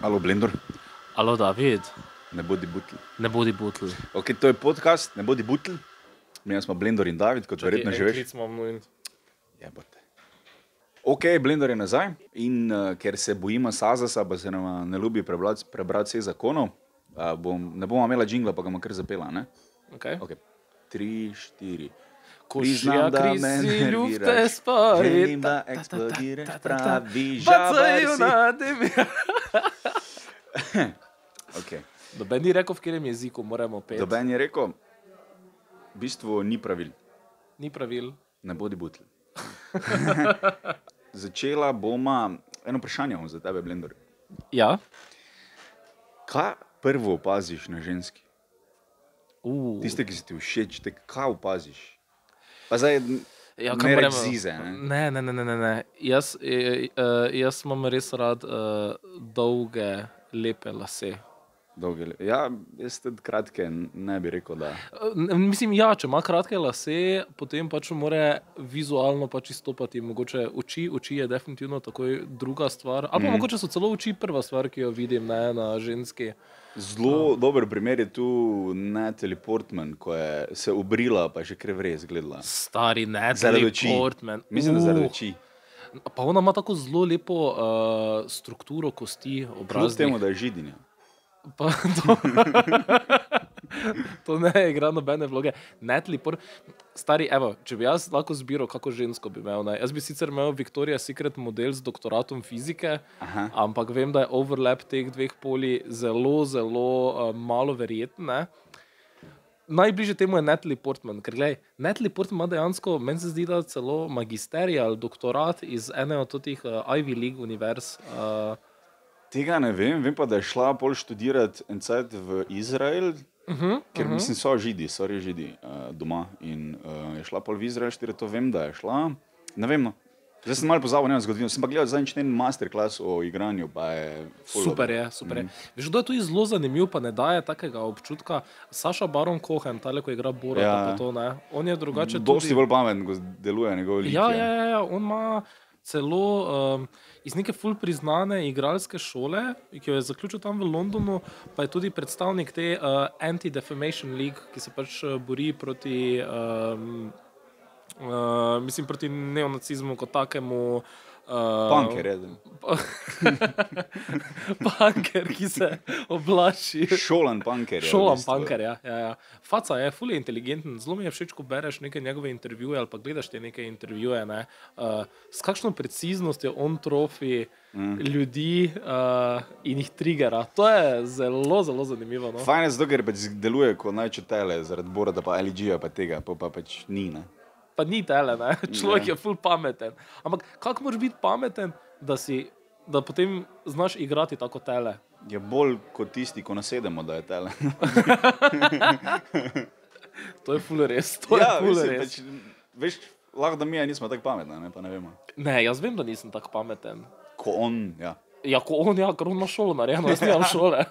Alo, Blender, Alo, David, ne bodi butl. ne bodi butl. Okay, to je podcast, ne bodi butl. Mi smo Blender in David, kot verjetno že veš. Jebote. Ok, Blender je nazaj in uh, ker se bojimo Sazasa, pa se nam ne ljubi prebrati prebrat vseh zakonov, uh, bom, ne bomo imela jingla, pa ga bomo kar zapela. Ne? Okay. Ok, tri, štiri. Ko Priznam, da me nerviraš. Želim, da eksplodiraš, pravi žabar si. Okay. Noben ni rekel, v katerem jeziku moramo peti. Doben je rekel, v bistvu ni pravil, Ni pravil. ne bodi butl. Začela bomo, eno vprašanje za tebe, Blender. Ja. Kaj prvo opaziš na ženski? Uh. Tiste, ki si ti všeč, te kaj opaziš? Pa zdaj, Ja, ne kaj reči zize. Ne? Ne, ne, ne, ne, ne. Jaz, e, e, jaz imam res rad uh, dolge, lepe lase. Dolge, le- ja, jaz tudi kratke ne bi rekel, da. Mislim, ja, če ima kratke lase, potem pač mora vizualno pač izstopati. Mogoče oči, oči je definitivno takoj druga stvar. Ali pa mm. mogoče so celo oči prva stvar, ki jo vidim ne, na ženski. Zelo dober primer je tu Natalie Portman, ko je se obrila, pa je že krevre izgledala. Stari oči. Portman. Mislim, da zaradi Uh, oči. Pa ona ima tako zelo lepo uh, strukturo kosti, Kljub obraz. temu, da je židinja. Pa to, to ne igra nobene vloge. Netli, por... Stari, evo, če bi jaz lahko zbiral, kako žensko bi imel. Ne? Jaz bi sicer imel Victoria's Secret model z doktoratom fizike, Aha. ampak vem, da je overlap teh dveh poli zelo, zelo uh, malo verjeten. Najbližje temu je Natalie Portman, ker gledaj, Natalie Portman ima dejansko, meni se zdi, da celo magisterij ali doktorat iz ene od teh uh, Ivy League univerz. Uh, Tega ne vem, vem pa, da je šla pol študirati en cajt v Izrael, uh -huh, ker mislim, so židi, so res židi uh, doma. In uh, je šla pol v Izrael, štiri to vem, da je šla. Ne vem, no. Zdaj sem malo pozabil na zgodovino. Sem pa gledal zadnjič en masterclass o igranju, pa je Super je, super je. Mm. Veš, kdo je tudi zelo zanimiv, pa ne daje takega občutka. Saša Baron Cohen, tale, ko igra Bora, Ja. ja. to ne. On je drugače Dosti tudi. bolj pametno, ko deluje njegov lik. Ja, je. ja, ja, ja, on ima celo um, iz neke ful priznane igralske šole, ki jo je zaključil tam v Londonu, pa je tudi predstavnik te uh, Anti-Defamation League, ki se pač uh, bori proti, um, uh, mislim, proti neonacizmu kot takemu. Uh, Punker je. Punker, ki se oblači. Šolan punker je. v Šolam bistvu. punker, ja, ja, ja. Faca je fully inteligenten, zelo mi je všeč, ko bereš neke njegove intervjuje ali pa gledaš te neke intervjuje. Ne? Uh, s kakšno preciznostjo on trofi mm. ljudi uh, in jih trigera. To je zelo, zelo zanimivo. No? Fajn je zato, ker pač deluje kot najčetele, zaradi Bora, pa LG-ja, pa tega, pa, pa pač ni. Ne? Pa ni tele, ne? človek Ne. je full pameten. Ampak kako moraš biti pameten, da, si, da potem znaš igrati tako tele? Je bolj kot tisti, ko nasedemo, da je tele. To je full res. To ja, je full mislim, res. pač, veš, lahko da mi nismo tako pametni, ne, pa ne vemo. Ne, jaz vem, da nisem tako pameten. Ko on, ja. Ja, ko on, ja, ker on ima šolo narejeno, jaz nimam šole.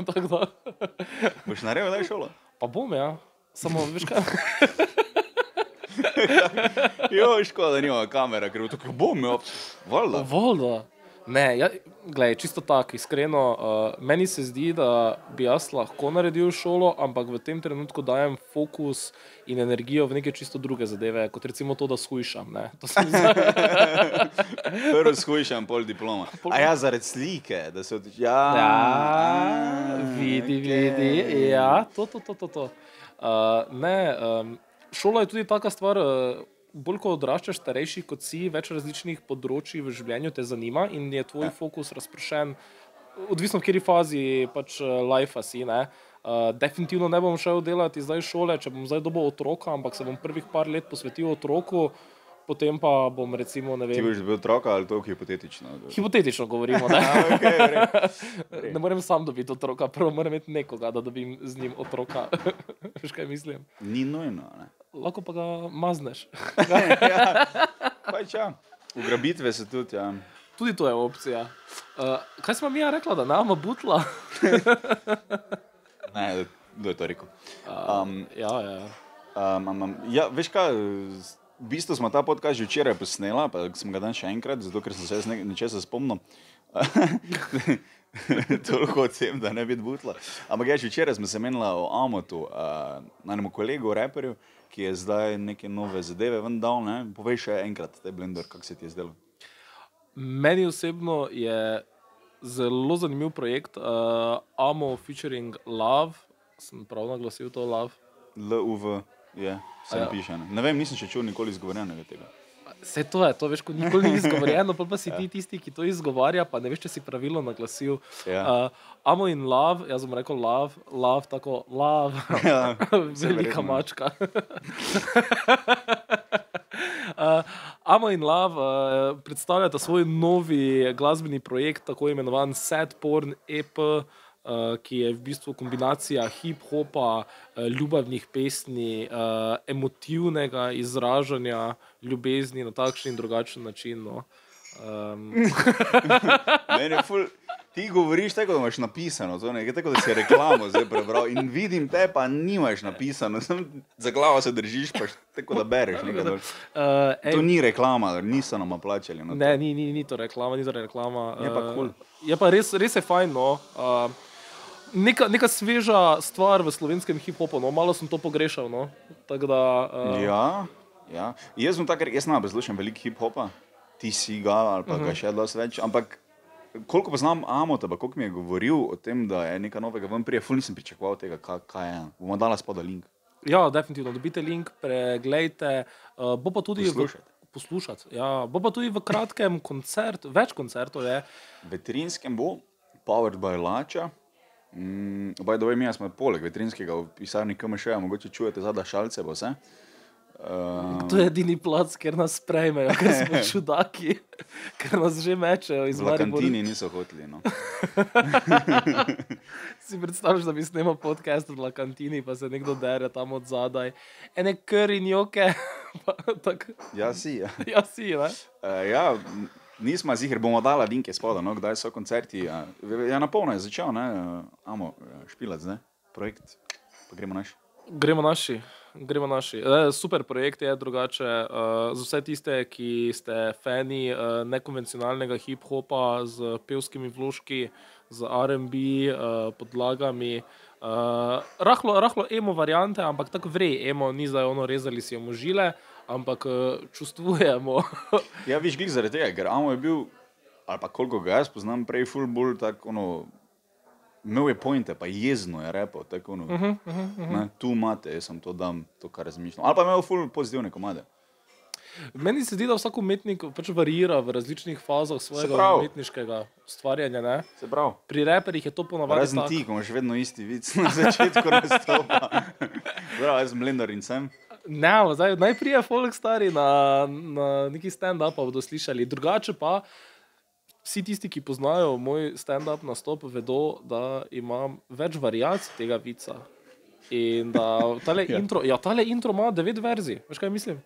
Boš naredil, da je šolo. Pa bom, ja. Samo, veš kaj? Jo, škoda, da nima kamera, ker bo tako bom, jo. Valjda. Voda. Ne, ja, glej, čisto tako, iskreno. Uh, meni se zdi, da bi jaz lahko naredil šolo, ampak v tem trenutku dajem fokus in energijo v neke čisto druge zadeve, kot recimo to, da shujšam. zdi- Prvo skušam pol diploma. A ja, zaradi slike, da se odliči. Ja, Ja, vidi, vidi. Ja, to, to, to. to, to. Uh, ne, um, šola je tudi taka stvar. Uh, Bolj ko odraščaš, starejši kot si, več različnih področji v življenju te zanima in je tvoj Ja. fokus razpršen, odvisno v kateri fazi pač life si. Ne? Uh, definitivno ne bom šel delati zdaj šole, če bom zdaj dobil otroka, ampak se bom prvih par let posvetil otroku, potem pa bom recimo, ne Ti vem, boš bil otroka ali to hipotetično? hipotetično govorimo. Ne? A, okay, v redu. Ne morem sam dobiti otroka, prvo moram imeti nekoga, da dobim z njim otroka. Veš kaj mislim? Ni nujno. Ne? Lahko pa ga mazneš. ja, pač ja. Ugrabitve so tudi, ja. Tudi to je opcija. Uh, kaj smo mi ja rekla, da nama butla? Ne, kdo je to rekel? Um, ja, ja. Um, um, um, ja, veš kaj, v bistvu smo ta podcast že včeraj posnela, pa sem ga dan še enkrat, zato ker sem se jaz ne- nečesa spomnil. Toliko o tem, da ne bi butla. Ampak ja, včeraj smo se menili o Amotu, uh, na enem kolegu, reperju, ki je zdaj neke nove zadeve vendal. Ne? Povej še enkrat, te blender, kako se ti je zdelo. Meni osebno je zelo zanimiv projekt, uh, Amo featuring Love, sem prav naglasil to Love. LUV, je, se ja. piše. Ne? ne vem, nisem še čul nikoli izgovorjenega tega. Vse to je, to veš, kot nikoli ni izgovorjeno, pa, pa si ja. ti tisti, ki to izgovarja, pa ne veš, če si pravilno naglasil. Ja. Uh, amo in love, jaz bom rekel love, love, tako love, ja, velika mačka. uh, amo in love uh, predstavljata svoj novi glasbeni projekt, tako imenovan Sad Porn EP. Uh, ki je v bistvu kombinacija hip-hopa, uh, ljubavnih pesmi, uh, emotivnega izražanja ljubezni na takšen in drugačen način. No. Um. ful, ti govoriš tako, da imaš napisano, to je tako, da si reklamo zdaj prebral in vidim te, pa nimaš napisano, Sem, za glavo se držiš, pa tako da bereš. Uh, to ni reklama, niso nam plačali. Ne, ni, ni, ni to reklama, ni to reklama. Je pa, cool. uh, je pa res, res je fajn. No. Uh, Neka, neka sveža stvar v slovenskem hip-hopu, no, malo sem to pogrešal. No. Da, uh... Ja, Ja. Jaz sem tako, jaz znam poslušati veliko hip-hopa, ti si ga ali pa uh -huh. ga mhm. še dosti več. Ampak koliko poznam Amota, pa koliko mi je govoril o tem, da je nekaj novega, vam prije, ful nisem pričakoval tega, kaj, kaj je. Bomo dala spoda link. Ja, definitivno, dobite link, preglejte. Uh, bo pa tudi poslušati. V, poslušati. Ja, bo pa tudi v kratkem koncert, več koncertov je. Veterinskem bo, Powered by Lača. Mm, Baj, da vem, jaz smo poleg veterinskega v pisarni KMŠ, mogoče čujete zadaj šalce, bo vse. Uh, to je edini plac, ker nas sprejmejo, ker smo čudaki, ker nas že mečejo iz Maribola. Kantini niso hoteli. No. si predstavljaš, da bi snimal podcast v kantini, pa se nekdo dere tam od zadaj. Ene kar in joke. ja, si. Ja, ja si. Uh, ja, nismo zihar, bomo dali linke spoda, no, kdaj so koncerti. Ja, ja na polno je začel, ne, amo, špilac, ne, projekt, pa gremo naši. Gremo naši gremo naši. E, super projekt je drugače. E, za vse tiste, ki ste fani e, nekonvencionalnega hip-hopa z pevskimi vložki, z RB podlagami. Rahlo, rahlo emo variante, ampak tako vrej, emo ni zdaj ono rezali si jo možile, ampak čustvujemo. ja, viš, glih zaradi tega, ker amo je bil, ali pa koliko ga jaz poznam, prej full bull, tako ono imel je pointe, pa jezno je repo. Tako, no, uh -huh, uh -huh. ne, tu imate, jaz sem to dam, to kar razmišljam. Ali pa imel ful pozitivne komade. Meni se zdi, da vsak umetnik pač varira v različnih fazah svojega umetniškega ustvarjanja. Pri reperjih je to ponovadi. Razen ti, ko imaš vedno isti vic na začetku nastopa. Prav, jaz sem blender in sem. Ne, zdaj, najprej je folk stari na, na neki stand-up, bodo slišali. Drugače pa, vsi tisti, ki poznajo moj stand-up nastop, vedo, da imam več variacij tega vica. In da tale ja. intro, ja, tale intro ima devet verzij. Veš kaj mislim?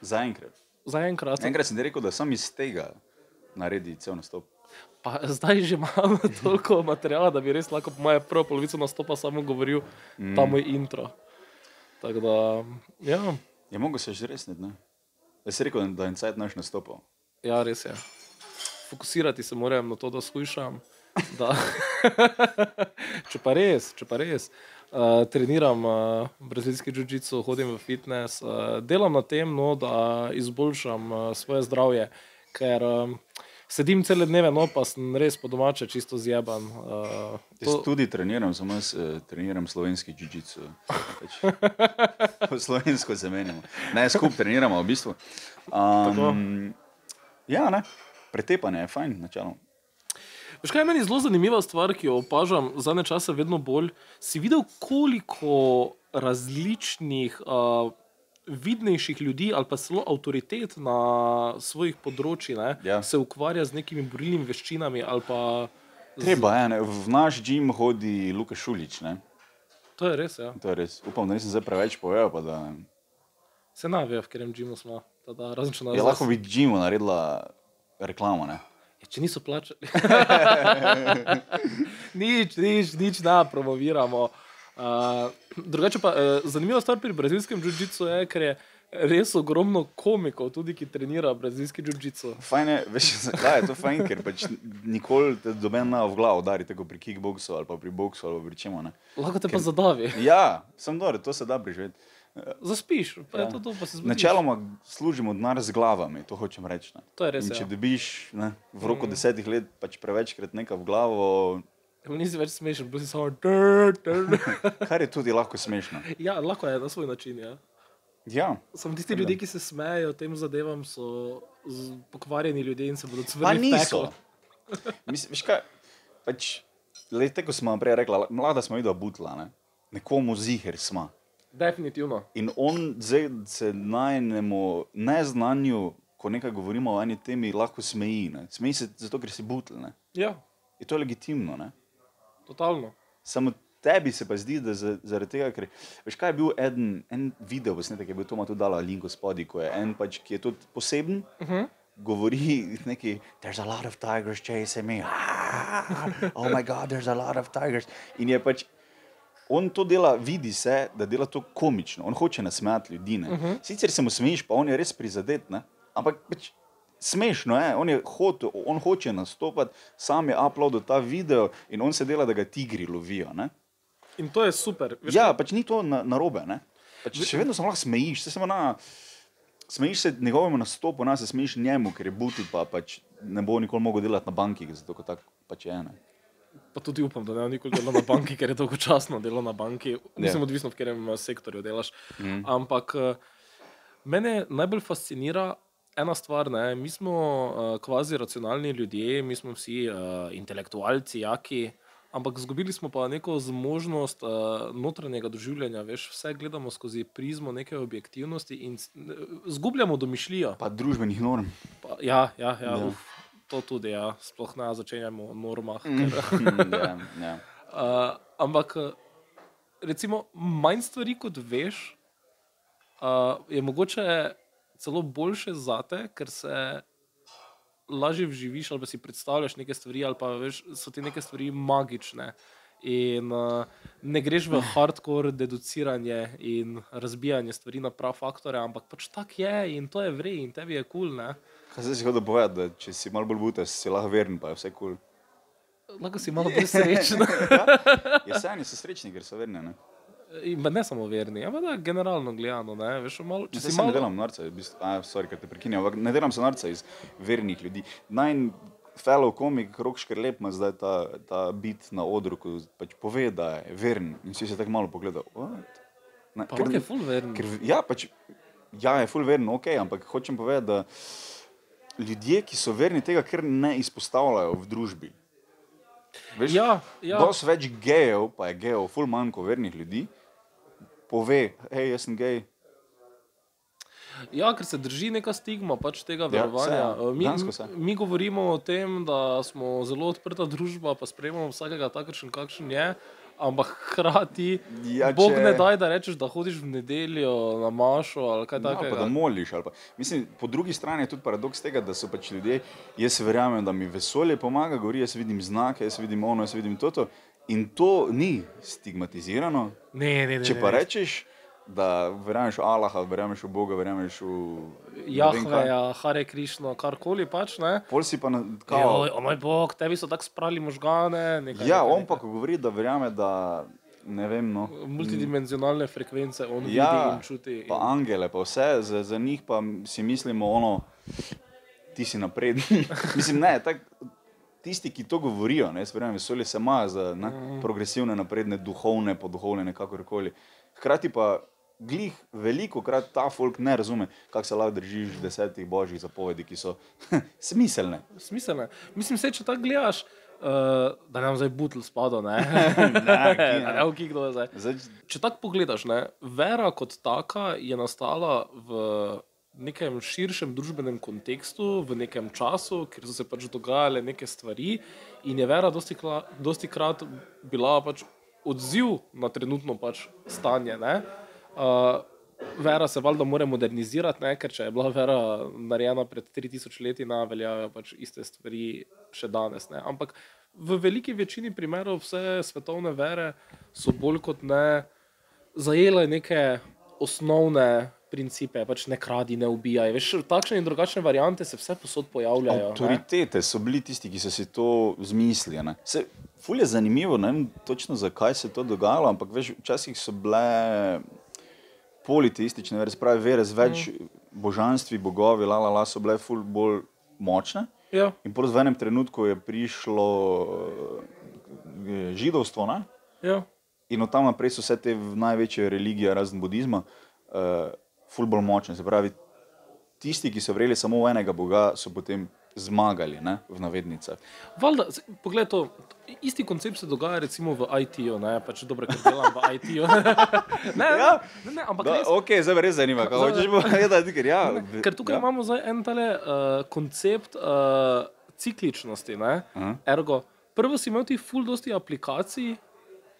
Zaenkrat. Zaenkrat. Enkrat sem rekel, da sem iz tega naredil cel nastop. Pa zdaj že imam toliko materiala, da bi res lahko po moje prvo polovico nastopa samo govoril mm. ta moj intro. Tako da, ja. Je mogo se že resniti, ne? Jaz sem rekel, da je inside naš nastopal. Ja, res je fokusirati se moram na to, da skušam. Da. če pa res, če pa res. Uh, treniram uh, brazilski jiu-jitsu, hodim v fitness, uh, delam na tem, no, da izboljšam uh, svoje zdravje, ker uh, sedim cele dneve, no pa sem res po domače čisto zjeban. Uh, to... Tudi treniram, samo jaz uh, treniram slovenski jiu-jitsu. Slovensko se menimo. Ne, skupaj treniramo v bistvu. Um, ja, ne pretepanje je fajn, načeloma. Veš, kaj je meni zelo zanimiva stvar, ki jo opažam zadnje čase, vedno bolj. Si videl, koliko različnih, uh, vidnejših ljudi ali pa celo avtoritet na svojih področjih ja. se ukvarja z nekimi borilnimi veščinami. Z... Treba je, ne? v naš gim hodi Luka Šulič. Ne? To je res. Ja. To je res. Upam, da nisem zdaj preveč povedal. Da... Se navijajo, v katerem gimu smo. Ja, lahko bi gimu naredila reklamo. Ne? Ja, če niso plačali, nič, nič, nič, da promoviramo. Uh, drugače pa uh, zanimiva stvar pri brazilskem jiu-jitsu je, ker je res ogromno komikov, tudi ki trenirajo brazilski jiu-jitsu. Fajn je, veš, zakaj je to fajn, ker pač nikoli te doben na v glavo udari, tako pri kickboksu ali pa pri boksu ali pri čemu. Lahko te ker, pa zadavi. Ja, sem dobro, to se da preživeti. Zaspiš, pa ja. to, to pa se zgodi. Načeloma služimo denar z glavami, to hočem reči. Ne. To je res. In če ja. dobiš ne, v roku mm. desetih let pač prevečkrat nekaj v glavo. Nisi več smešen, bil si samo. Kar je tudi lahko smešno. Ja, lahko je na svoj način. Ja. Ja. Samo tisti ljudje, ki se smejijo tem zadevam, so pokvarjeni ljudje in se bodo cvrli. Pa niso. Mislim, kaj, pač, lete, ko smo prej rekli, mlada smo videla butla, ne? nekomu ziger smo. Definitivno. In on zdaj se najnemu neznanju, ko nekaj govorimo o eni temi, lahko smeji. Ne? Smeji se zato, ker si butl. Ja. In to je legitimno. Ne? Totalno. Samo tebi se pa zdi, da zaradi tega, ker veš, kaj je bil eden, en video, posnetek, je bil Toma tudi dala link spodaj, ko je en pač, ki je tudi poseben. Uh mhm. -huh. Govori neki, there's a lot of tigers chasing me. Ah, oh, my God, there's a lot of tigers. In je pač, on to dela, vidi se, da dela to komično, on hoče nasmejati ljudi. Uh mhm. -huh. Sicer se mu smejiš, pa on je res prizadet, ne? ampak pač, smešno je, on, je hotel, on hoče nastopati, sam je uploadil ta video in on se dela, da ga tigri lovijo. Ne? In to je super. Veš, ja, pač ni to narobe. Na pač še vedno se lahko smejiš, se na, smejiš se njegovemu nastopu, na, se smejiš njemu, ker je butil, pa pač ne bo nikoli mogel delati na banki, zato tako pač je. Ne? Pa tudi upam, da ne bo nikoli delal na banki, ker je dolgočasno delo na banki. Mislim, ja. odvisno, v katerem eh, sektorju delaš. Mm. Ampak eh, mene najbolj fascinira. Ena stvar, ne, mi smo uh, kvazi racionalni ljudje, mi smo vsi uh, intelektualci, jaki, Ampak izgubili smo pa neko zmožnost uh, notranjega doživljanja, veš, vse gledamo skozi prizmo neke objektivnosti in izgubljamo domišljijo. Pa družbenih norm. Pa, ja, ja, ja, ja. Uf, to tudi, ja. sploh ne začenjamo o normah. Mm. ja, ja. Uh, ampak, recimo, manj stvari kot veš, uh, je mogoče celo boljše zate, ker se lažje vživiš ali pa si predstavljaš neke stvari, ali pa veš, so ti neke stvari magične. In uh, ne greš v hardcore deduciranje in razbijanje stvari na prav faktore, ampak pač tako je in to je vrej in tebi je kul. Cool, Kaj si hotel povedati, da če si malo bolj bute, si lahko veren, pa je vse kul. Cool. Lahko si malo bolj srečen. ja, jeseni so srečni, ker so verni. In ne samo verni, ampak da generalno gledano. Ne, veš, malo, če si malo... ne delam norca, a, sorry, te prekinjam, ampak ne delam se norca iz vernih ljudi. Naj fellow komik, rok škrlep ima zdaj ta, ta bit na odru, ko pač pove, da je veren in si se tako malo pogleda. Ne, pa ker, je full veren. Ker, ja, pač, ja, je full veren, ok, ampak hočem povedati, da ljudje, ki so verni, tega ker ne izpostavljajo v družbi. Veš, ja, ja. Dosti več gejev, pa je gejev, full manj kot vernih ljudi pove, hej, jaz sem gej. Ja, ker se drži neka stigma pač tega ja, verovanja. Ja, mi, mi govorimo o tem, da smo zelo odprta družba, pa sprejemamo vsakega takšen, kakšen je. Ampak hkrati, ja, Bog če... ne daj, da rečeš, da hodiš v nedeljo na mašo ali kaj takega. Ja, da moliš. Pa. Mislim, po drugi strani je tudi paradoks tega, da so pač ljudje, jaz verjamem, da mi vesolje pomaga, govori, jaz vidim znake, jaz vidim ono, jaz vidim toto. In to ni stigmatizirano. Ne, ne, ne, Če pa rečeš, da verjameš v Allaha, verjameš v Boga, verjameš v Jahve, ja, Hare Krišno, karkoli pač. Pol si pa na kao. O moj Bog, tebi so tako sprali možgane. Nekaj, ja, nekaj, on pa ko govori, da verjame, da. Vem, no. Multidimenzionalne frekvence, on ja, vidi in čuti. Pa in... angele, pa vse, za, za njih pa si mislimo, ono, ti si napredni. Mislim, ne, tako tisti, ki to govorijo, ne, verjamem, vesolje se ima za ne, mm. progresivne, napredne, duhovne, poduhovne, kakorkoli. Hkrati pa glih veliko krat ta folk ne razume, kako se lahko držiš desetih božjih zapovedi, ki so smiselne. Smiselne. Mislim, se, če tako gledaš. Uh, da nam zdaj butl spada, ne, ne, ne, kdo je zdaj. zdaj. Če tako pogledaš, ne, vera kot taka je nastala v nekem širšem družbenem kontekstu, v nekem času, kjer so se pač dogajale neke stvari, in je vera dosti, kla, dosti krat bila pač odziv na trenutno pač stanje. Uh, vera se valjda mora modernizirati, ne? ker če je bila vera narejena pred 3000 leti, na veljajo pač iste stvari še danes. Ne? Ampak v veliki večini primerov vse svetovne vere so bolj kot ne zajele neke osnovne principe, pač ne kradi, ne ubijaj. Veš, takšne in drugačne variante se vse posod pojavljajo. Avtoritete ne? so bili tisti, ki so si to zmislili. Se, ful je zanimivo, ne vem točno zakaj se je to dogajalo, ampak veš, včasih so bile politeistične, razprave, vere z več mm. božanstvi, bogovi, la, la, la, so bile ful bolj močne. Ja. In po enem trenutku je prišlo eh, židovstvo. Ja. In od tam naprej so vse te največje religije, razen budizma, uh, ful bolj močne. Se pravi, tisti, ki so verjeli samo v enega Boga, so potem zmagali, ne, v navednicah. Valda, pogled, to, isti koncept se dogaja recimo v IT-ju, pač dobro, ker delam v IT-ju. ne, ja. ne, ne, ampak. Da, res, ok, zdaj me res zanima, kako hočeš povedati, ker ja. Ne, ker tukaj ja. imamo zdaj en tale uh, koncept uh, cikličnosti, ne, uh -huh. ergo. Prvo si imel ti full dosti aplikacij,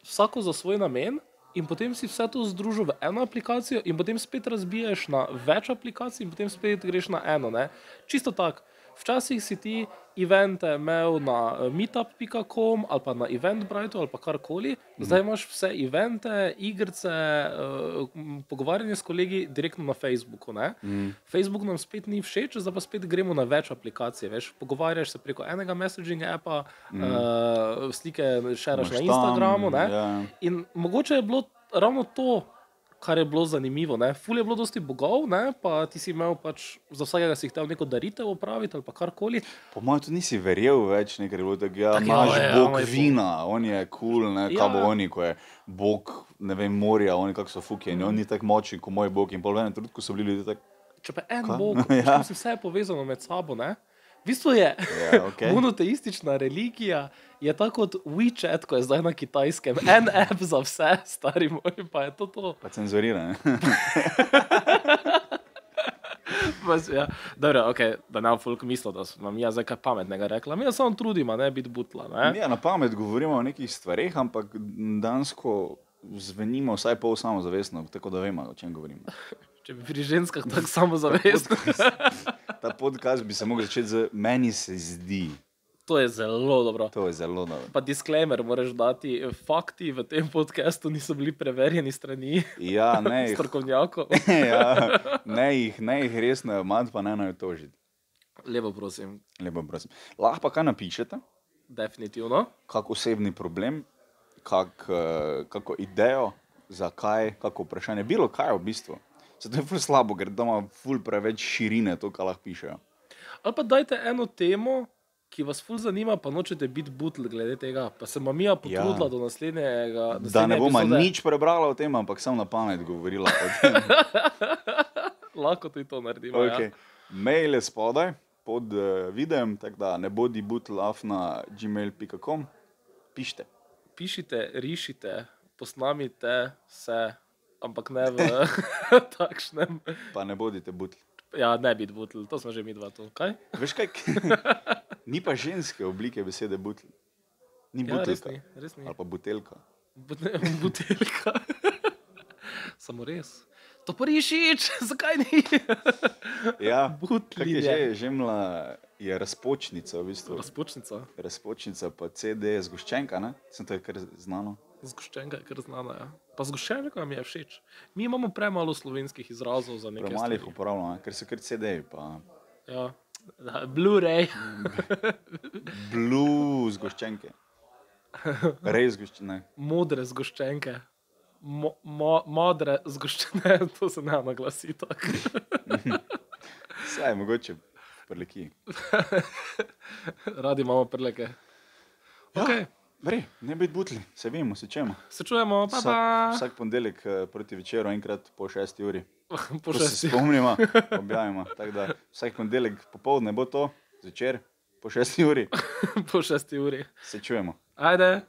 vsako za svoj namen, in potem si vse to združil v eno aplikacijo, in potem spet razbiješ na več aplikacij, in potem spet greš na eno. Ne? Čisto tako. Včasih si ti evente imel na eh, meetup.com ali pa na eventbrite ali pa karkoli, mm. zdaj imaš vse evente, igrice, uh, pogovarjanje s kolegi direktno na Facebooku. Mm. Facebook nam spet ni všeč, zdaj pa spet gremo na več aplikacij. Veš, pogovarjaš se preko enega messaging appa, mm. uh, slike šeraš na Instagramu. Tam, ja. In mogoče je bilo ravno to kar je bilo zanimivo. Ne? Ful je bilo dosti bogov, ne? pa ti si imel pač za vsakega si hotel neko daritev opraviti ali karkoli. Po mojem, tu nisi verjel več, ker je bilo tako, ja, imaš ja, bog ja, vina, on je kul, cool, ja. kaj bo oni, ko je bog, ne vem, morja, oni kako so fuki, mm. on ni tako močen kot moj bog in pol enem trenutku so bili ljudje tako. Če pa en kaj? bog, ja. vse je povezano med sabo, ne? V bistvu je ja, okay. monoteistična religija, je tako kot WeChat, ko je zdaj na kitajskem, en app za vse, stari moj, pa je to to. Pa cenzurirane. ja. Dobro, okay, da ne bo folk mislil, da sem jaz nekaj pametnega rekla. Mi samo trudimo, ne biti butla. Ne? Ja, na pamet govorimo o nekih stvareh, ampak dansko zvenimo vsaj pol samozavestno, tako da vemo, o čem govorimo. Če bi pri ženskah tako samozavestno. Ta podcast bi se lahko začel z meni se zdi. To je zelo dobro. To je zelo dobro. Pa disclaimer, moraš dati, fakti v tem podkastu niso bili preverjeni strani ja, strokovnjakov. ja, ne jih, ne jih resno, manj pa ne naj tožiti. Lepo prosim. Lepo prosim. Lahko pa kaj napišete? Definitivno. Kak osebni problem, kak, uh, kako idejo, zakaj, kako vprašanje, bilo kaj v bistvu. Zato je ful slabo, ker doma ful preveč širine to, kar lahko pišejo. Ali pa dajte eno temo, ki vas ful zanima, pa nočete biti butl glede tega. Pa se vam ja potrudila ja. do naslednjega. Da ne bomo nič prebrala o tem, ampak sem na pamet govorila o tem. lahko tudi to naredimo. Okay. Ja. Mail je spodaj pod uh, videom, tako da ne bodi butlaf na gmail.com. Pišite. Pišite, rišite, posnamite se ampak ne v takšnem. Pa ne bodite butli. Ja, ne biti butli, to smo že mi dva. To. Kaj? Veš kaj? ni pa ženske oblike besede butli. Ni ja, butelka. Res ni, res ni. Ali pa butelka. butelka. Samo res. To porišič, zakaj ni? ja, butli. Je že, že mla je razpočnica, v bistvu. Razpočnica. Razpočnica, pa CD je zgoščenka, ne? Sem to je kar znano. Zgoščenka je kar znana. Ja. Pa zgoščenka mi je všeč. Mi imamo premalo slovenskih izrazov za nekaj. Premalo jih uporabljamo, ker so kar CD-ji. Ja. Blu-ray. Blue zgoščenke. Res zgoščene. Modre zgoščenke. Mo, mo, modre zgoščene, to se ne naglasi tako. Saj, mogoče preleki. Radi imamo preleke. Ja. Bre, ne biti butli, se vemo, se čemo. Se čujemo, pa vsak, vsak ponedeljek eh, proti večeru, enkrat po šesti uri. po šesti. Se spomnimo, objavimo. Vsak ponedeljek popoldne bo to, zvečer po šesti uri. po šesti uri. Se čujemo. Ajde.